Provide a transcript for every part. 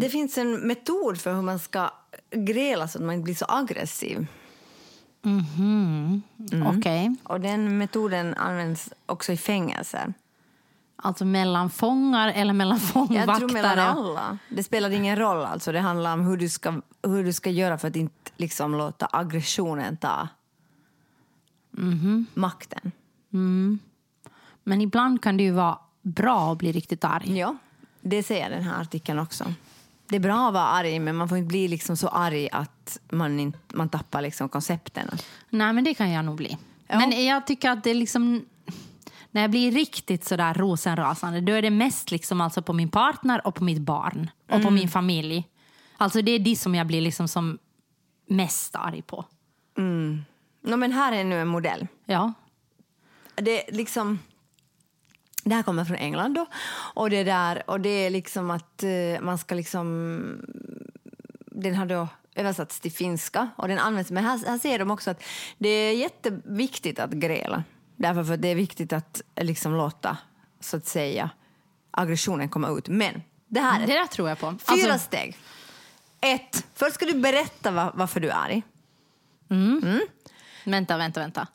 Det finns en metod för hur man ska gräla så att man inte blir så aggressiv. Okej. Och den metoden används också i fängelser. Alltså mellan fångar eller mellan Jag tror fångvaktare? mellan alla. Det spelar ingen roll. Alltså. Det handlar om hur du ska, hur du ska göra för att inte liksom, låta aggressionen ta makten. Men ibland kan det ju vara bra att bli riktigt arg. Ja, det säger den här artikeln också. Det är bra att vara arg, men man får inte bli liksom så arg att man, inte, man tappar liksom koncepten. Nej, men det kan jag nog bli. Ja. Men jag tycker att det liksom... När jag blir riktigt sådär rosenrasande, då är det mest liksom alltså på min partner och på mitt barn. Och Mm. på min familj. Alltså det är de som jag blir liksom som mest arg på. No, men här är nu en modell. Ja. Det, är liksom, det här kommer från England då. Och det, där, och det är liksom att eh, man ska liksom... Den har då översatts till finska och den används. Men här, här ser de också att det är jätteviktigt att gräla. Därför för det är viktigt att eh, liksom låta, så att säga, aggressionen komma ut. Men det här är Det där tror jag på. Fyra Alltså, steg. Ett, först ska du berätta va- varför du är arg. vänta, vänta, vänta.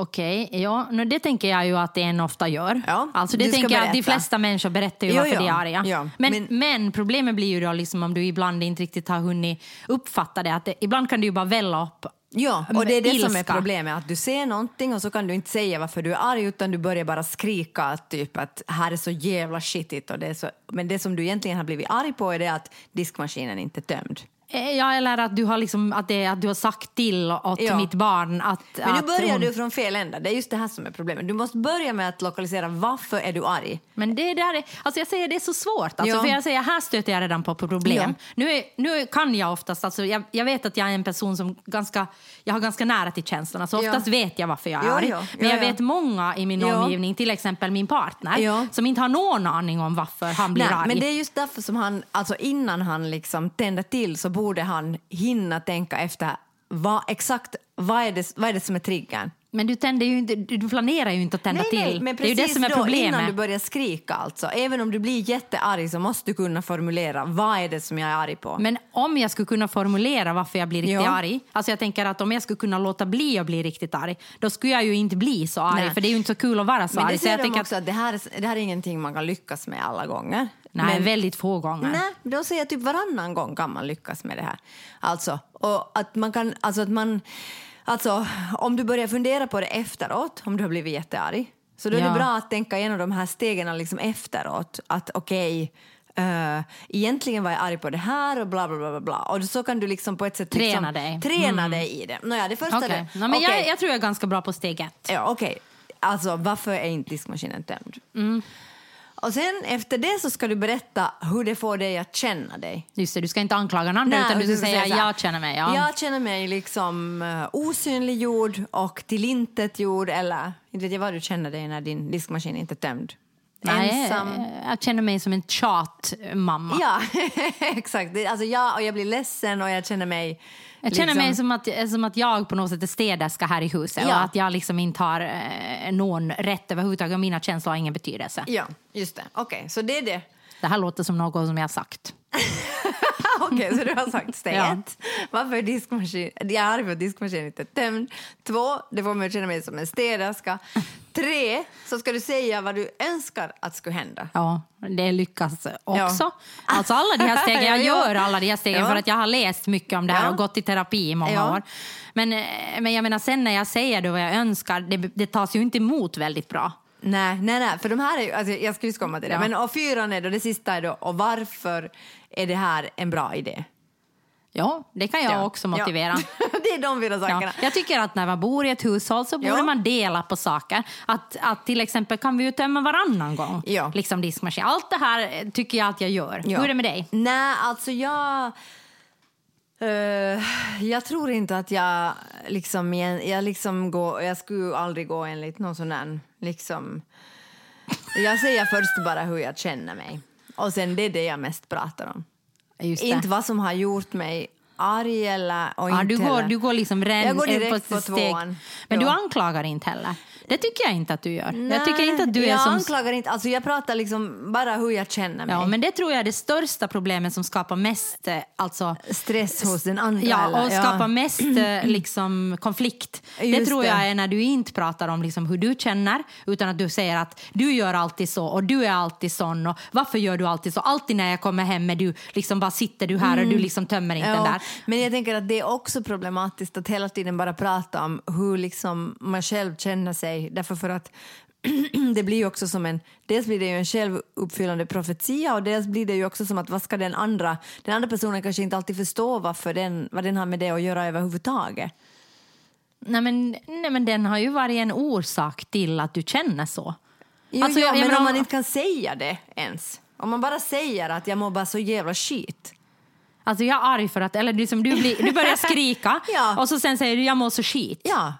Okej, ja, nu, det tänker jag ju att en ofta gör. Ja, alltså det tänker jag att de flesta människor berättar ju Jo, varför ja, de är arga. ja, men, men- men... problemet blir ju då liksom om du ibland inte riktigt har hunnit uppfatta det. Att det, ibland kan du ju bara välla upp Ja, och det är det som är ilska. problemet. Att du ser någonting och så kan du inte säga varför du är arg utan du börjar bara skrika typ att här är så jävla shitigt. Och det är så, men det som du egentligen har blivit arg på är det att diskmaskinen inte är tömd. Eh, Ja, eller att du har, liksom, att det, att du har sagt till åt Ja. mitt barn att... Men nu börjar hon- du från fel ända. Det är just det här som är problemet. Du måste börja med att lokalisera varför är du arg. Men det där är, alltså jag säger det är så svårt. Alltså Ja. för jag säger, här stöter jag redan på problem. Ja. Nu, är, nu kan jag oftast, alltså jag, jag vet att jag är en person som ganska, jag har ganska nära till känslorna. Så oftast vet jag varför jag är arg. Men Ja, jag ja. vet många i min omgivning, till exempel min partner, som inte har någon aning om varför han blir Nej, arg. men det är just därför som han, alltså innan han liksom tänder till så borde han hinna tänka efter vad, exakt vad är, det, vad är det som är triggern. Men du, tänder ju inte, du planerar ju inte att tända Nej, till. nej, men det är ju precis det som är då, problemet. innan du börjar skrika alltså. Även om du blir jättearg så måste du kunna formulera vad är det som jag är arg på. Men om jag skulle kunna formulera varför jag blir riktigt Ja. arg, alltså jag tänker att om jag skulle kunna låta bli att bli riktigt arg, då skulle jag ju inte bli så arg, Nej. för det är ju inte så kul att vara så Men arg. det Så jag säger de också att det här, är, det här är ingenting man kan lyckas med alla gånger. Nej, Men- väldigt få gånger. Nej, då säger jag typ varannan gång kan man lyckas med det här. Alltså, och att man kan, alltså att man, alltså om du börjar fundera på det efteråt, om du har blivit jättearg, så då är Ja. det bra att tänka igenom de här stegen liksom efteråt. Att okej, eh, egentligen var jag arg på det här och bla bla bla bla. Och så kan du liksom på ett sätt Träna liksom, dig. Träna Mm. dig i det. Nåja, det första det, Nej, men okej. jag, jag tror jag är ganska bra på steg ett. Ja, okej. Alltså, varför är inte diskmaskinen tömd? Mm. Och sen efter det så ska du berätta hur det får dig att känna dig. Just det, du ska inte anklaga någon andra, utan du ska säga så här, jag känner mig. Ja. Jag känner mig liksom uh, osynliggjord och tillintetgjord eller inte vet jag vad du känner dig när din diskmaskin inte är tömd. Nej, Ensam. Jag känner mig som en tjatmamma. Ja, exakt. Alltså jag, och jag blir ledsen och jag känner mig... Jag känner liksom- mig som att, som att jag på något sätt är städerska här i huset Ja. och att jag liksom inte har eh, någon rätt överhuvudtaget och mina känslor har ingen betydelse. Ja, just det. Okej, så det är det. Det här låter som något som jag har sagt. Okej, så du har sagt steg Ja. ett. Varför är diskmaskin... Jag är arg för att diskmaskinen inte är tömd. Två, det får mig att känna mig som en städerska. Tre, så ska du säga vad du önskar att skulle hända. Ja, det lyckas också. Ja. Alltså alla de här stegen, jag Ja. gör alla de här stegen Ja. för att jag har läst mycket om det här och gått i terapi i många Ja. år. Men, eh, men jag menar sen när jag säger det vad jag önskar, det, det tas ju inte emot väldigt bra. Nej, nej, nej, för de här är ju, alltså jag ska ju komma till det. Men och fyran är då, det sista är då, och varför är det här en bra idé? Ja, det kan jag Ja. också motivera. Ja. det är de fyra Ja, sakerna. jag tycker att när man bor i ett hushåll så borde Ja. man dela på saker. Att, att till exempel kan vi ju tömma varannan gång. Ja. Liksom diskmaskin. Allt det här eh, tycker jag att jag gör. Ja. Hur är det med dig? Nej, alltså jag... Eh, jag tror inte att jag liksom, igen- jag liksom går, jag skulle aldrig gå enligt någon sån där, liksom, jag säger först bara hur jag känner mig. Och sen det är det jag mest pratar om. Inte vad som har gjort mig arg eller... Och Ja, inte du, går, heller- du går liksom ren, Jag går direkt på steg. tvåan. Men Ja. du anklagar inte heller. Det tycker jag inte att du gör. jag tycker inte att du är jag som... anklagar inte, alltså jag pratar liksom bara hur jag känner mig. Ja, men det tror jag är det största problemet som skapar mest eh, alltså, Stress hos den andra. Ja, eller? och skapar mest eh, liksom, konflikt. det Just tror det. jag är när du inte pratar om liksom, hur du känner utan att du säger att du gör alltid så och du är alltid sån och varför gör du alltid så? Alltid när jag kommer hem är du liksom bara sitter du här och du liksom tömmer inte Mm. Ja, där. Men jag tänker att det är också problematiskt att hela tiden bara prata om hur liksom man själv känner sig. Därför för att det blir ju också som en, dels blir det ju en självuppfyllande profetia och dels blir det ju också som att vad ska den andra, den andra personen kanske inte alltid förstår varför den, vad den har med det att göra överhuvudtaget. Nej men, nej men den har ju varit en orsak till att du känner så. Jo, Alltså, jo, jag men menar- om man inte kan säga det ens. Om man bara säger att jag mår bara så jävla skit. Alltså jag är arg för att, eller liksom du, blir, du börjar skrika Ja. och så sen säger du jag mår så skit. Ja.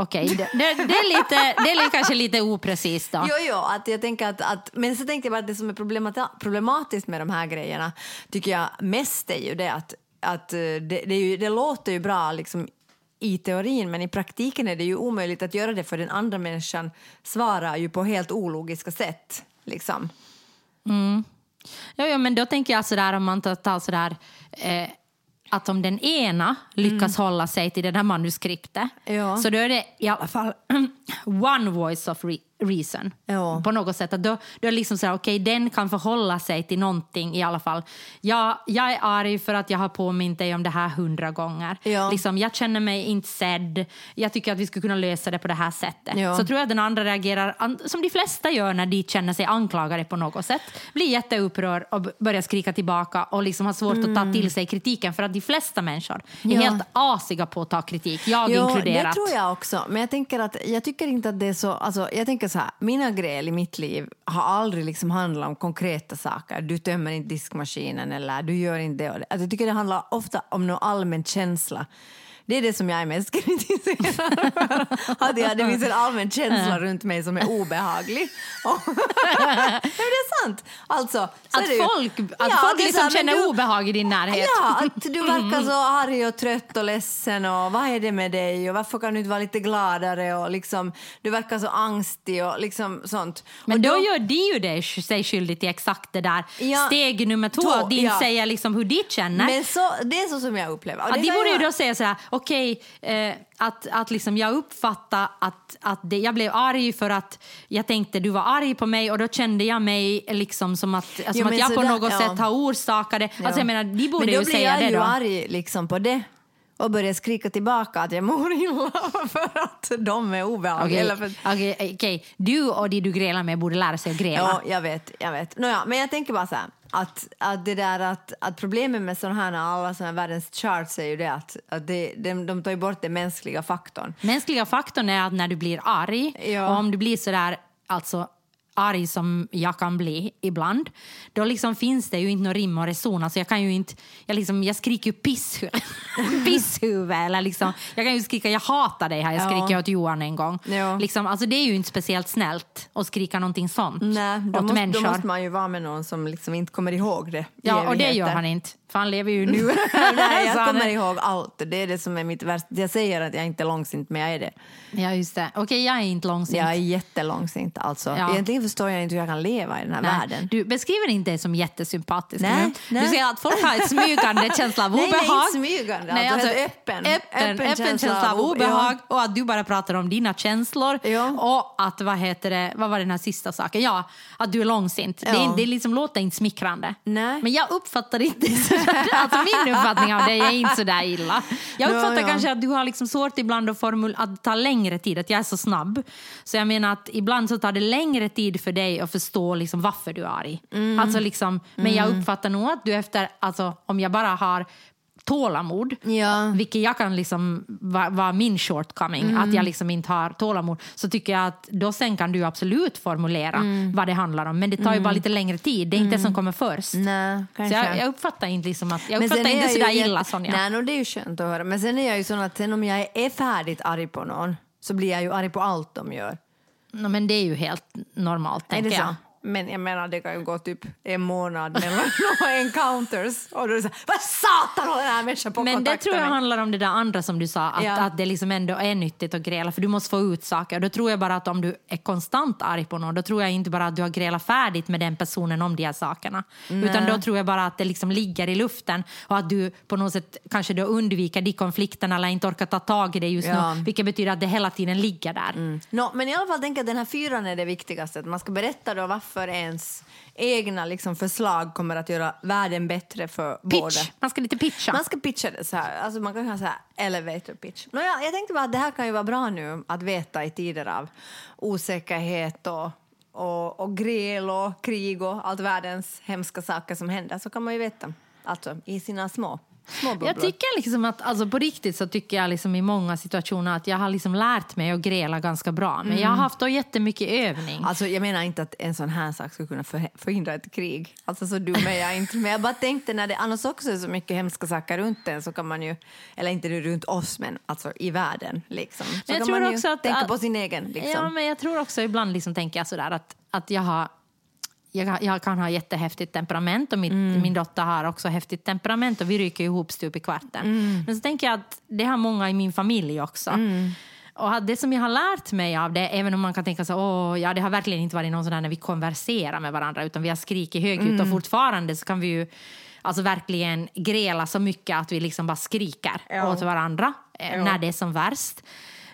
Okej, det, det, det, är lite, det är kanske lite oprecist då. Jo, jo, att jag tänker att, att, men så tänkte jag bara att det som är problemati- problematiskt med de här grejerna tycker jag mest är ju det att, att eh, det, det, ju, det låter ju bra liksom, i teorin men i praktiken är det ju omöjligt att göra det för den andra människan svarar ju på helt ologiska sätt. Liksom. Ja, ja, men då tänker jag sådär om man tar, tar sådär eh, att om den ena lyckas hålla sig till det där manuskriptet Ja. så då är det i alla fall one voice of re- reason. Ja. På något sätt. Att då, då är liksom sådär, okej, den kan förhålla sig till någonting i alla fall. Jag, jag är arg för att jag har påmint dig om det här hundra gånger. Ja. Liksom, jag känner mig inte sedd. Jag tycker att vi skulle kunna lösa det på det här sättet. Ja. Så tror jag att den andra reagerar som de flesta gör när de känner sig anklagade på något sätt. Blir jätteupprörd och börjar skrika tillbaka och liksom har svårt att ta till sig kritiken för att de flesta människor är Mm. Ja. helt asiga på att ta kritik, jag Jo, inkluderat. det tror jag också. Men jag tänker, att, jag tycker inte att det är så... Alltså, jag tänker så här, mina grejer i mitt liv har aldrig liksom handlat om konkreta saker. Du tömmer inte diskmaskinen eller du gör inte det. och det. Alltså, jag tycker det handlar ofta om någon allmän känsla. Det är det som jag är mest kritiserad för. Att jag, det finns en allmän känsla runt mig som är obehaglig. Nej, det är sant. Alltså, så Att det ju. folk, att Ja, folk det liksom här, känner du- obehag i din närhet. Ja, att du verkar så arg och trött och ledsen och vad är det med dig och varför kan du inte vara lite gladare och liksom du verkar så angstig och liksom sånt. Men och då, gör de ju det, sig skyldig till exakt det där. Ja, Steg nummer två, två, inte ja. säger liksom hur de känner. Men så, det är så som jag upplever. Och Att det de borde ju då säga så okej, eh, att, att liksom jag uppfattade att, att det, jag blev arg för att jag tänkte du var arg på mig och då kände jag mig liksom som att, som Jo, att jag på där- något ja. sätt har orsakat det. Alltså jag menar, de borde Men då blir jag ju arg liksom på det och börjar skrika tillbaka att jag mår illa för att de är obehagliga. Okej, för- okej, okej. Du och de du grälar med borde lära sig att gräla. Ja, jag vet. Jag vet. Nåja, men jag tänker bara så här, att, att det där att, att problemet med sådana här alla såna här världens charts är ju det att, att det, de, de tar ju bort den mänskliga faktorn. Mänskliga faktorn är att när du blir arg, Ja. och om du blir sådär alltså, arg som jag kan bli ibland, då liksom finns det ju inte någon rim och reson. Alltså jag, kan ju inte, jag, liksom, jag skriker ju pisshuvud, pisshuvud eller liksom, jag kan ju skrika jag hatar dig har jag Ja. skrikit åt Johan en gång. Ja. Liksom, alltså det är ju inte speciellt snällt att skrika någonting sånt Nej, då åt måste, människor. då måste man ju vara med någon som liksom inte kommer ihåg det. ja, och det gör han inte, för han lever ju nu. Nej, jag kommer ihåg allt. Det är det som är mitt värsta. Jag säger att jag inte är långsint, men jag är det. Ja, just det. Okej, jag är inte långsint. Jag är jättelångsint. Alltså. Ja. Egentligen förstår jag inte hur jag kan leva i den här Nej, världen. Du beskriver inte det som jättesympatisk. Nej, nej. Du säger att folk har ett smygande känsla av Nej, nej, obehag. inte smygande, alltså helt öppen. Öppen, öppen, känsla, av obehag och att du bara pratar om dina känslor. Ja. Och att, vad heter det, vad var den här sista saken? Ja, att du är långsint. Det, Ja. det liksom låter inte smickrande. Nej. Men jag uppfattar inte sådär, alltså min uppfattning av det är inte så där illa. Jag Ja, uppfattar ja. kanske att du har liksom svårt ibland att, formul- att ta längre tid, att jag är så snabb. Så jag menar att ibland så tar det längre tid för dig att förstå liksom varför du är arg. Mm. Alltså liksom, men jag uppfattar nog att du efter, alltså, om jag bara har tålamod. Ja. Vilket jag kan liksom vara var min shortcoming, Mm. att jag liksom inte har tålamod. Så tycker jag att då sen kan du absolut formulera Mm. vad det handlar om. Men det tar ju bara lite längre tid, det är inte det som kommer först. Nej, Så jag, jag uppfattar inte liksom att, jag uppfattar inte ju sådär illa Sonja. Nej, no, det är ju skönt att höra. Men sen är jag ju sån att sen om jag är färdigt arg på någon så blir jag ju arg på allt de gör. No, men det är ju helt normalt, Är tänker jag. Men jag menar, det kan ju gå typ en månad mellan några encounters. Och då är det så här, vad satan håller den här människan på Men det tror jag mig? handlar om det där andra som du sa, att, Ja. att det liksom ändå är nyttigt att gräla för du måste få ut saker. Då tror jag bara att om du är konstant arg på någon, då tror jag inte bara att du har grälat färdigt med den personen om de här sakerna. Utan då tror jag bara att det liksom ligger i luften och att du på något sätt kanske då undviker de konflikterna eller inte orkar ta tag i det just Ja. nu. Vilket betyder att det hela tiden ligger där. Nå, men i alla fall tänker jag att den här fyran är det viktigaste. Att man ska berätta då varför ens egna liksom, förslag kommer att göra världen bättre för båda. Pitch! Man ska lite pitcha. Man ska pitcha det så här. Alltså man kan ha så här elevator pitch. Nå, ja, jag tänkte bara att det här kan ju vara bra nu att veta i tider av osäkerhet och, och, och gräl och krig och allt världens hemska saker som händer. Så kan man ju veta, alltså i sina små, små bubblor. Jag tycker liksom att, alltså på riktigt så tycker jag liksom i många situationer att jag har liksom lärt mig att gräla ganska bra. Men jag har haft då jättemycket övning. Alltså, jag menar inte att en sån här sak skulle kunna för, förhindra ett krig. Alltså så dum är jag inte. Men jag bara tänkte när det annars också är så mycket hemska saker runt en så kan man ju, eller inte runt oss men alltså i världen liksom. Så jag kan tror man ju också att- tänka på sin egen liksom. Ja, men jag tror också ibland liksom tänker jag sådär att, att jag har jag, jag kan ha jättehäftigt temperament och mitt, Mm. min dotter har också häftigt temperament och vi ryker ihop stup i kvarten. Mm. Men så tänker jag att det har många i min familj också. Och att det som jag har lärt mig av det, även om man kan tänka så åh, ja det har verkligen inte varit någon sån där när vi konverserar med varandra utan vi har skrikit högljutt Mm. och fortfarande så kan vi ju alltså verkligen gräla så mycket att vi liksom bara skriker Ja. åt varandra eh, när det är som värst.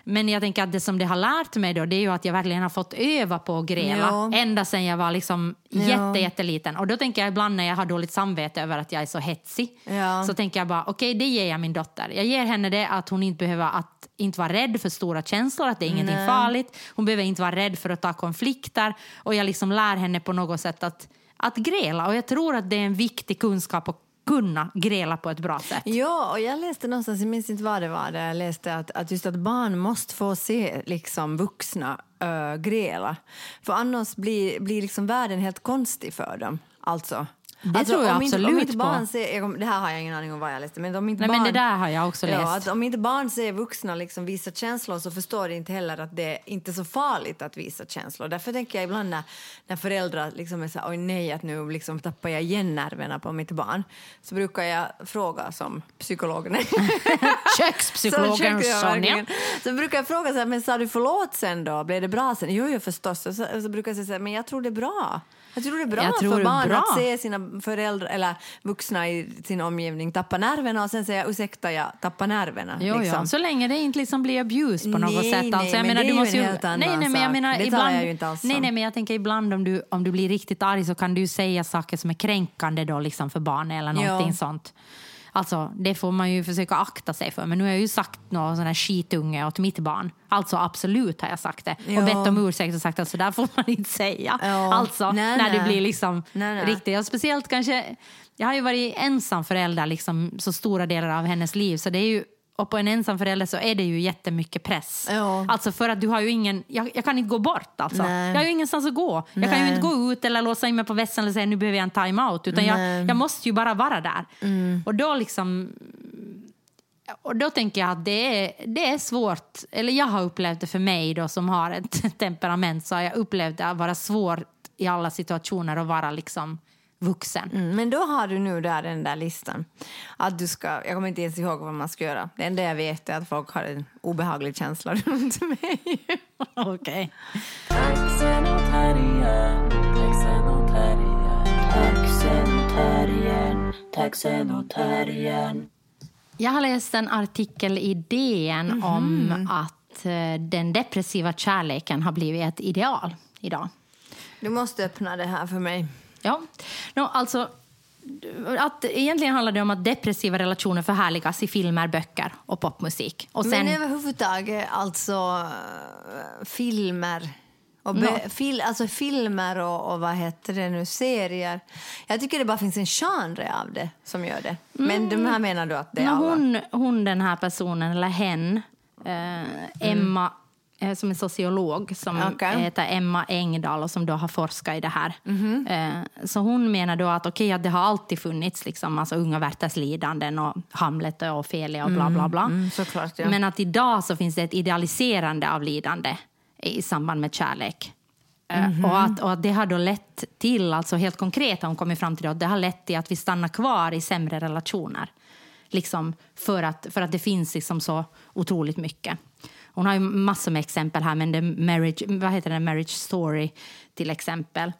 Men jag tänker att det som det har lärt mig då, det är ju att jag verkligen har fått öva på att gräla Ja. ända sedan jag var liksom jätte, jätteliten. Och då tänker jag ibland när jag har dåligt samvete över att jag är så hetsig, Ja. så tänker jag bara okej, det ger jag min dotter. Jag ger henne det att hon inte behöver att inte vara rädd för stora känslor, att det är ingenting Nej. farligt. Hon behöver inte vara rädd för att ta konflikter. Och jag liksom lär henne på något sätt att, att gräla. Och jag tror att det är en viktig kunskap att kunna gräla på ett bra sätt. Ja, och jag läste någonstans, jag minns inte vad det var, där jag läste att, att just att barn måste få se liksom vuxna äh, gräla. För annars blir, blir liksom världen helt konstig för dem. Alltså. Det alltså, tror jag om inte, om absolut inte barn ser, jag, det här har jag ingen aning om vad jag läste, men om inte Nej, barn... men det där har jag också läst. Ja, att om inte barn ser vuxna liksom visa känslor så förstår de inte heller att det är inte är så farligt att visa känslor. Därför tänker jag ibland när, när föräldrar liksom är så här, oj nej, att nu liksom tappar jag igen nerverna på mitt barn, så brukar jag fråga som psykologen Kökspsykologen Sonja. Så brukar jag fråga så här, men sa du förlåt sen då? Blev det bra sen? Jo, jo förstås. Så, så brukar jag säga så här, men jag tror det är bra. Jag tror det är bra Jag för barn bra. att se sina föräldrar eller vuxna i sin omgivning tappa nerverna och sen säga ursäkta, jag tappar nerverna. Jo, liksom. ja. Så länge det inte liksom blir abuse på något Nej, sätt. Alltså, nej, jag men menar, det du måste ju, nej, nej, men jag menar, Det ibland, jag inte alls nej, nej, men jag tänker ibland om du, om du blir riktigt arg så kan du säga saker som är kränkande då, liksom för barn eller någonting Ja. sånt. Alltså, det får man ju försöka akta sig för. Men nu har jag ju sagt någon sån här skitunge åt mitt barn. Alltså absolut har jag sagt det. Ja. Och bett om ursäkt och sagt att så där får man inte säga. Ja. Alltså, Nej, när det nej. blir liksom Nej, nej. riktigt. Och speciellt kanske, jag har ju varit ensam förälder liksom, så stora delar av hennes liv. Så det är ju, och på en ensam förälder så är det ju jättemycket press. Ja. Alltså för att du har ju ingen, jag, jag kan inte gå bort alltså. Nej. Jag har ju ingenstans att gå. Jag kan ju Nej. inte gå ut eller låsa in mig på vässan eller säga nu behöver jag en time-out. Utan jag, Nej. jag måste ju bara vara där. Mm. Och då liksom och då tänker jag att det är, det är svårt, eller jag har upplevt det för mig då som har ett temperament så har jag upplevt det att vara svårt i alla situationer att vara liksom vuxen. Mm, men då har du nu där den där listan. Att du ska, jag kommer inte ens ihåg vad man ska göra. Det enda jag vet är att folk har en obehaglig känsla runt mig. Okej. Terriern. Jag har läst en artikel i DN Mhm. om att eh, den depressiva kärleken har blivit ett ideal idag. Du måste öppna det här för mig. Ja, no, alltså att egentligen handlar det om att depressiva relationer förhärligas i filmer, böcker och popmusik. Och sen, Men överhuvudtaget, alltså filmer Och be, fil, alltså filmer och, och vad heter det nu, serier. Jag tycker det bara finns en genre av det som gör det. Men de här menar du att det är alla? hon, hon, den här personen, eller hen, eh, Emma, eh, som är sociolog, som Okej. heter Emma Engdahl och som då har forskat i det här. Eh, så hon menar då att okej, att det har alltid funnits liksom, alltså unga Werthers lidanden och Hamlet och Ofelia och bla bla bla. Mm, såklart, ja. Men att idag så finns det ett idealiserande av lidande i samband med kärlek. Eh, Mhm. Och, att, och att det har då lett till, alltså helt konkret har hon kommit fram till det, att det har lett till att vi stannar kvar i sämre relationer. Liksom för, att, för att det finns liksom så otroligt mycket. Hon har ju massor med exempel här, men det marriage, vad heter det, Marriage Story till exempel.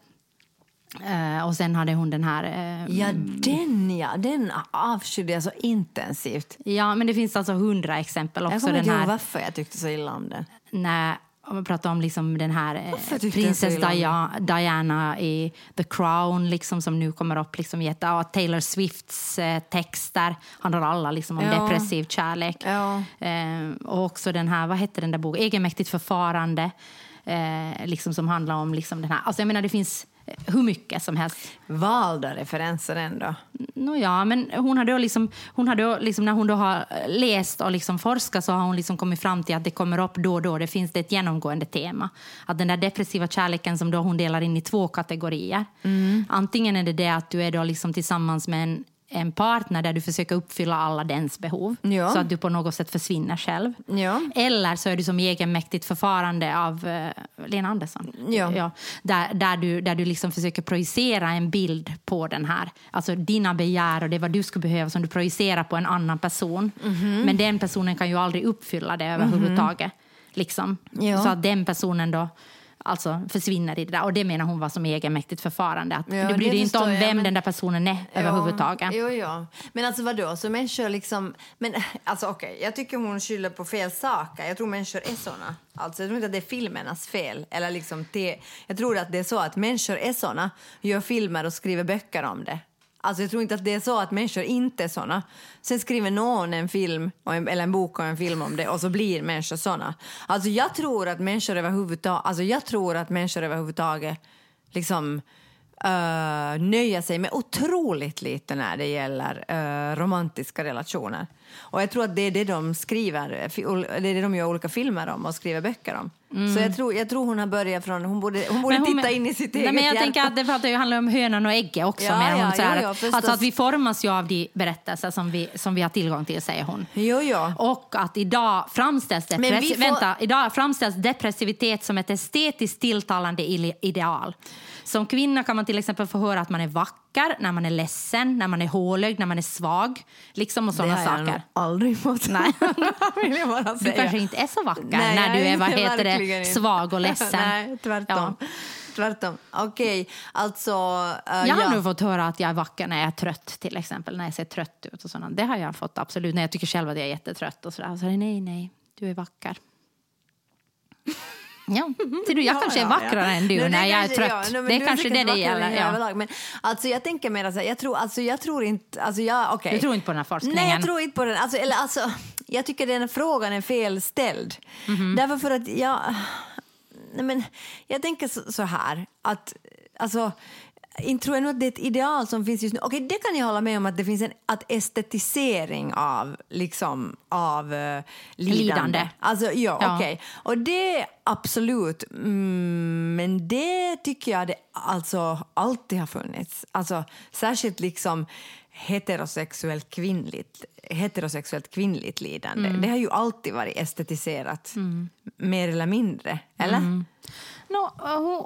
Eh, och sen hade hon den här... eh, Ja, den ja. Den avskydde jag så intensivt. ja, men det finns alltså hundra exempel Jag också. kommer inte ihåg varför jag tyckte så illa om den. när om man pratar om liksom den här eh, prinsess illa om Dia- Diana i The Crown liksom, som nu kommer upp. Liksom, jätte, ja, Taylor Swifts eh, texter handlar alla liksom, om Ja. depressiv kärlek. Ja. Eh, och också den här, vad hette den där boken? Egenmäktigt förfarande. Eh, liksom, som handlar om liksom, den här... Alltså, jag menar, det finns hur mycket som helst. Valda referenser ändå. Nå ja, men hon har då liksom, hon har då liksom, när hon då har läst och liksom forskat så har hon liksom kommit fram till att det kommer upp då och då. Det finns det ett genomgående tema. Att den där depressiva kärleken som då hon delar in i två kategorier. Antingen är det det att du är då liksom tillsammans med en, en partner där du försöker uppfylla alla dens behov. Ja. Så att du på något sätt försvinner själv. Ja. Eller så är du som egenmäktigt förfarande av eh, Lena Andersson. Ja. där, där du, där du liksom försöker projicera en bild på den här. Alltså dina begär och det vad du skulle behöva som du projicerar på en annan person. Mhm. Men den personen kan ju aldrig uppfylla det överhuvudtaget. Liksom. Ja. Så att den personen då alltså försvinner i det där. Och det menar hon var som egenmäktigt förfarande. Att Ja, du bryr det dig inte om jag, vem men- den där personen är överhuvudtaget. Jo, jo. Men alltså vadå, så människor liksom... Men alltså okej, jag tycker hon skyller på fel saker. Jag tror människor är såna. Alltså jag tror inte att det är filmernas fel. Eller liksom det, jag tror att det är så att människor är såna, gör filmer och skriver böcker om det. Alltså jag tror inte att det är så att människor inte är såna. Sen skriver någon en film, en, eller en bok och en film om det och så blir människor såna. Alltså jag tror att människor överhuvudtaget, alltså jag tror att människor överhuvudtaget liksom eh, uh, nöja sig med otroligt lite när det gäller uh, romantiska relationer. Och jag tror att det är det de skriver, det är det de gör olika filmer om och skriver böcker om. Så jag tror, jag tror hon har börjat från, hon borde, hon borde Mm. Hon- titta in i sitt Nej, eget men jag hjärta. tänker att det pratar ju handlar om hönan och ägget också. Ja, hon, ja, så här, att- förstås. alltså att vi formas ju av de berättelser som vi, som vi har tillgång till, säger hon. Jo, jo. Och att idag framställs, depress- får- vänta, idag framställs depressivitet som ett estetiskt tilltalande ideal. Som kvinna kan man till exempel få höra att man är vacker när man är ledsen, när man är hålögd, när man är svag. Liksom och Det sådana har jag nog aldrig fått. Nej. vill jag bara Du säga. kanske inte är så vacker Nej, när du är vad heter det, svag och ledsen. Nej, tvärtom. Tvärtom. Okej, alltså... eh, Jag har ja. nog fått höra att jag är vacker när jag är trött, till exempel. När jag ser trött ut och sådant. Det har jag fått absolut. När jag tycker själv att jag är jättetrött och sådär. Så nej, nej, du är vacker. Ja, ser du, jag Ja, kanske är ja, vackrare ja. än du No, när jag är trött. ja, no, men det är kanske det det vackrare gäller. Ja. överlag. Men alltså, jag tänker mer så här, jag tror, alltså, jag tror inte... Alltså, jag, okay. Du tror inte på den här forskningen? Nej, jag tror inte på den. Alltså, eller, alltså, jag tycker den frågan är felställd. Mhm. Därför för att jag... Nej, men, jag tänker så, så här, att... Alltså, inte tror jag nog att det är ett ideal som finns just nu. Okej, det kan jag hålla med om att det finns en att estetisering av, liksom, av eh, lidande. Lidande. Alltså, ja, Ja. okej. Och det absolut, mm, men det tycker jag det alltså alltid har funnits. Alltså särskilt liksom heterosexuellt kvinnligt, heterosexuellt kvinnligt lidande. Det har ju alltid varit estetiserat, mer eller mindre. Eller? Nå,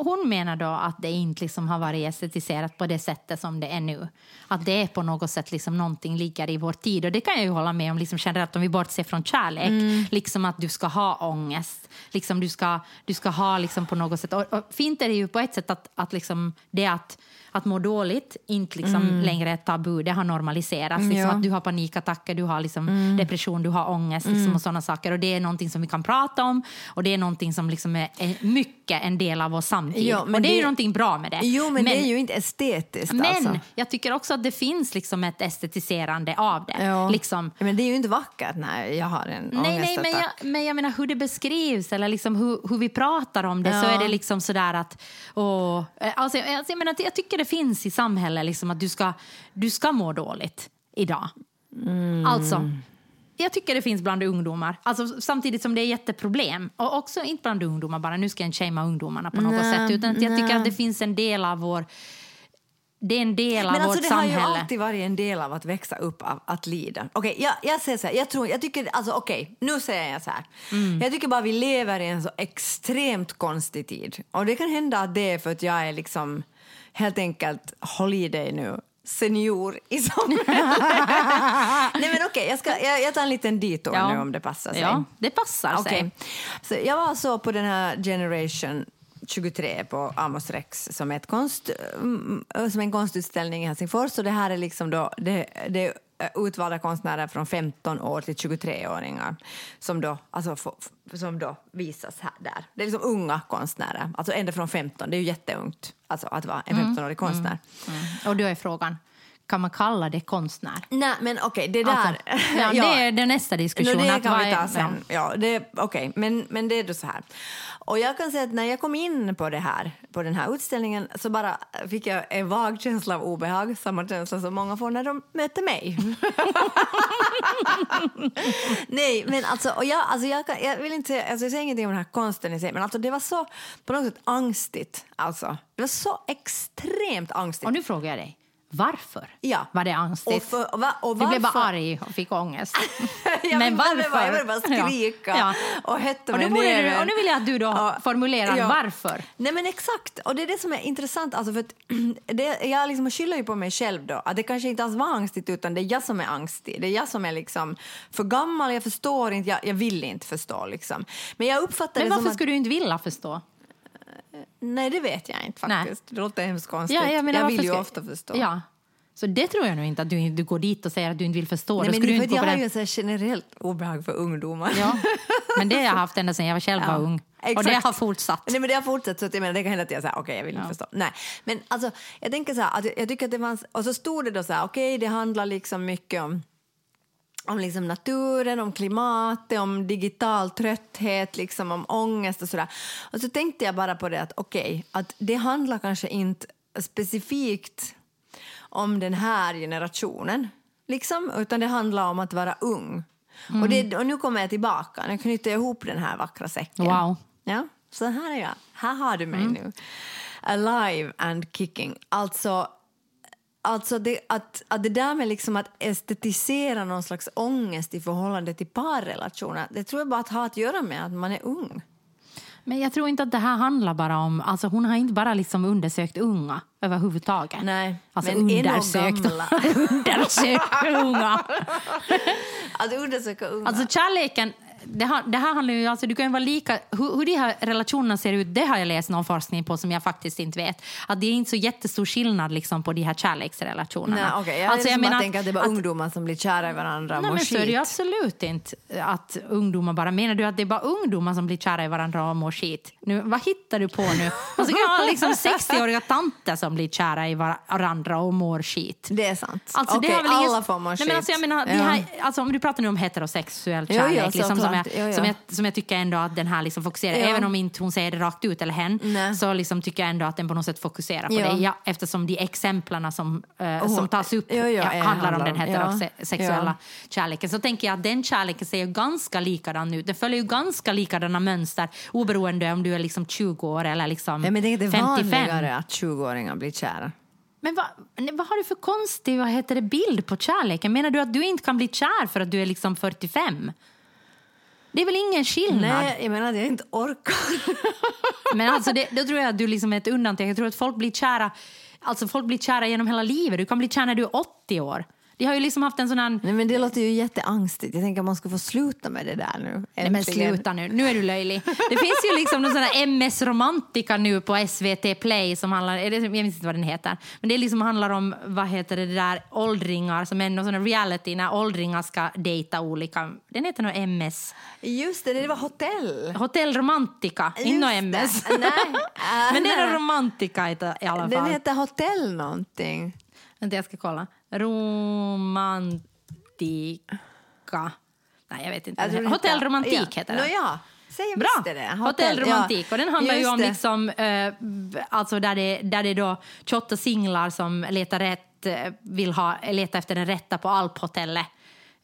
hon, menar då att det inte liksom har varit estetiserat på det sättet som det är nu. Att det är på något sätt liksom någonting ligger i vår tid. Och det kan jag ju hålla med om liksom generellt om vi bortser från kärlek. Liksom att du ska ha ångest. Liksom du, ska, du ska ha liksom på något sätt... Och, och fint är det ju på ett sätt att, att liksom det att, att må dåligt inte liksom längre är ett tabu. Det har normaliserats. Liksom Ja. Att du har panikattacker. Du har liksom depression, du har ångest liksom, och sådana saker. Och det är någonting som vi kan prata om och det är någonting som liksom är, är mycket en del av vår samtid. Men och det, är ju det- någonting bra med det. Jo, men, det är ju inte estetiskt. men alltså. jag tycker också att det finns liksom ett estetiserande av det. Liksom, Men det är ju inte vackert när jag har en Nej, nej men, jag, men jag menar hur det beskrivs eller liksom hur, hur vi pratar om det så Ja. är det liksom sådär att... Åh, eh, alltså, jag- alltså, jag, menar, jag tycker det finns i samhället liksom att du ska, du ska må dåligt idag. Mm. Alltså, jag tycker det finns bland ungdomar. Alltså, samtidigt som det är jätteproblem. Och också inte bland ungdomar bara, nu ska jag inte shamea ungdomarna på något Nej, sätt. Utan jag tycker att det finns en del av vår... Det är en del av Men alltså vårt det har samhälle. ju alltid varit en del av att växa upp, av att lida. Okej, jag, jag säger så här, jag tror, jag tycker, alltså okej, nu säger jag så här. Mm. Jag tycker bara vi lever i en så extremt konstig tid. Och det kan hända att det är för att jag är liksom helt enkelt, håll i dig nu, senior i samhället. Nej men okej, jag, ska, jag, jag tar en liten detour Ja. nu om det passar sig. Ja, det passar sig. Okej. Så jag var så på den här Generation 23 på Amos Rex som, ett konst, mm, som är en konstutställning i Helsingfors. Och det här är liksom då, det, det utvalda konstnärer från 15 år till 23-åringar som då, alltså, få- som då visas här, där. Det är liksom unga konstnärer, alltså ända från 15. Det är ju jätteungt alltså, att vara en 15-årig konstnär. Och då är frågan, kan man kalla det konstnär? Nej, men okej, det där... Alltså, ja, Det är den nästa diskussion. No, det att kan vi ta sen. Ja. det, okej, men, men det är då så här. Och jag kan säga att när jag kom in på det här, på den här utställningen så bara fick jag en vag känsla av obehag, samma känsla som många får när de möter mig. Nej, men alltså, och jag, alltså jag, kan, jag vill inte säga, alltså jag säger ingenting om den här konsten i sig, men alltså det var så på något sätt angstigt. Alltså. Det var så extremt angstigt. Och nu frågar jag dig, varför Ja. var det och, angstigt? för, och, va, och du blev bara varför- arg och fick ångest. Men bara- varför? Jag vill bara skrika Ja. och hetta Och, mig borde ner. du, och nu vill jag att du då Ja. formulerar Ja. varför. Nej men exakt, och det är det som är intressant. Alltså för det, jag liksom skyller ju på mig själv då. Att det kanske inte alls var angstigt utan det är jag som är angstig. Det är jag som är liksom för gammal, jag förstår inte, jag, jag vill inte förstå liksom. Men jag uppfattar Men det som varför att... skulle du inte vilja förstå? Nej det vet jag inte Nej. faktiskt. Det låter hemskt konstigt. Ja, jag menar, jag vill ju ska- ofta förstå. Ja. Så det tror jag nog inte att du, du går dit och säger att du inte vill förstå. Nej, men det inte jag har ju så generellt obehag för ungdomar. Ja. Men det har jag haft ända sedan jag var själv var Ja, ung. Och exakt. det har fortsatt. Nej, men det har fortsatt så att jag menar, det kan hända att jag säger okej, jag vill inte förstå. Nej, men alltså, jag tänker så här, att jag, jag tycker att det fanns, och så stod det då så här, okej, det handlar liksom mycket om om liksom naturen, om klimatet, om digital trötthet, liksom om ångest och sådär. Och så tänkte jag bara på det att okej, att det handlar kanske inte specifikt om den här generationen, liksom, utan det handlar om att vara ung. Och, det, och nu kommer jag tillbaka, nu knyter jag ihop den här vackra säcken. Wow. Ja, så här är jag. Här har du mig nu. Alive and kicking. Alltså, alltså det, att, att det där med liksom att estetisera någon slags ångest i förhållande till parrelationer, det tror jag bara att ha att göra med att man är ung. Men jag tror inte att det här handlar bara om... Alltså hon har inte bara liksom undersökt unga överhuvudtaget. Nej, alltså men undersökt, gamla. undersökt unga. Att undersöka unga. Alltså kärleken, det här, det här handlar ju, alltså du kan ju vara lika, hur, hur de här relationerna ser ut, det har jag läst någon forskning på som jag faktiskt inte vet. Att det är inte så jättestor skillnad liksom på de här kärleksrelationerna. Nej, okay. Jag, alltså, jag, menar bara tänker att det var att- ungdomar som blir kära i varandra och Nej, men så är det ju skit. absolut inte att ungdomar bara... Menar du att det är bara ungdomar som blir kära i varandra och mår skit? Nu, vad hittar du på nu? Och så kan jag ha liksom 60-åriga tanter som blir kära i varandra och mår skit. Det är sant. Alltså, Okej, det har väl ingen- alla får må Nej, skit. men alltså, jag menar, det Ja. här, alltså, om du pratar nu om heterosexuell Jo, jo, kärlek, liksom, som, jag. Jo, jo. Som, jag, som jag tycker ändå att den här liksom fokuserar, Ja. även om inte hon säger det rakt ut eller hen, Nej. så liksom tycker jag ändå att den på något sätt fokuserar på det. Ja, eftersom de exemplen som, hon- som tas upp Jo, jo, ja, handlar om den heterosexuella Ja. kärleken, så tänker jag att den kärleken ser ju ganska likadan ut. Den följer ju ganska likadana mönster oberoende om du är liksom 20 år eller liksom Ja, men det är 55. vanligare att 20-åringar blir kära. Men vad, vad har du för konstig vad heter det, bild på kärleken? Menar du att du inte kan bli kär för att du är liksom 45? Det är väl ingen skillnad? Nej, jag menar att jag inte orkar. Men alltså det, då tror jag att du liksom är ett undantag. Jag tror att folk blir kära, alltså folk blir kära genom hela livet. Du kan bli kär när du är 80 år. De har ju liksom haft en sån här... Nej, men det låter ju jätteangstigt. Jag tänker att man ska få sluta med det där nu. Nej men sluta nu, nu är du löjlig. Det finns ju liksom någon sån här MS Romantica nu på SVT Play som handlar, jag minns inte vad den heter, men det liksom handlar om, vad heter det, där åldringar som är någon sån reality när åldringar ska dejta olika, den heter nog MS, Just det, det var hotell. Hotell Romantica, inte. MS. Nej. men det är Romantica i alla Den fall. heter hotell någonting. Vänta, jag ska kolla. Romantica. Nej, jag vet inte. Jag Hotell Romantik ja. heter Nå det. ja, säg Bra! det. Hotell Romantik. Och den handlar ju Just om det. liksom, eh, alltså där det, där det är då 28 singlar som letar, rätt, eh, vill ha, letar efter den rätta på Alphotellet.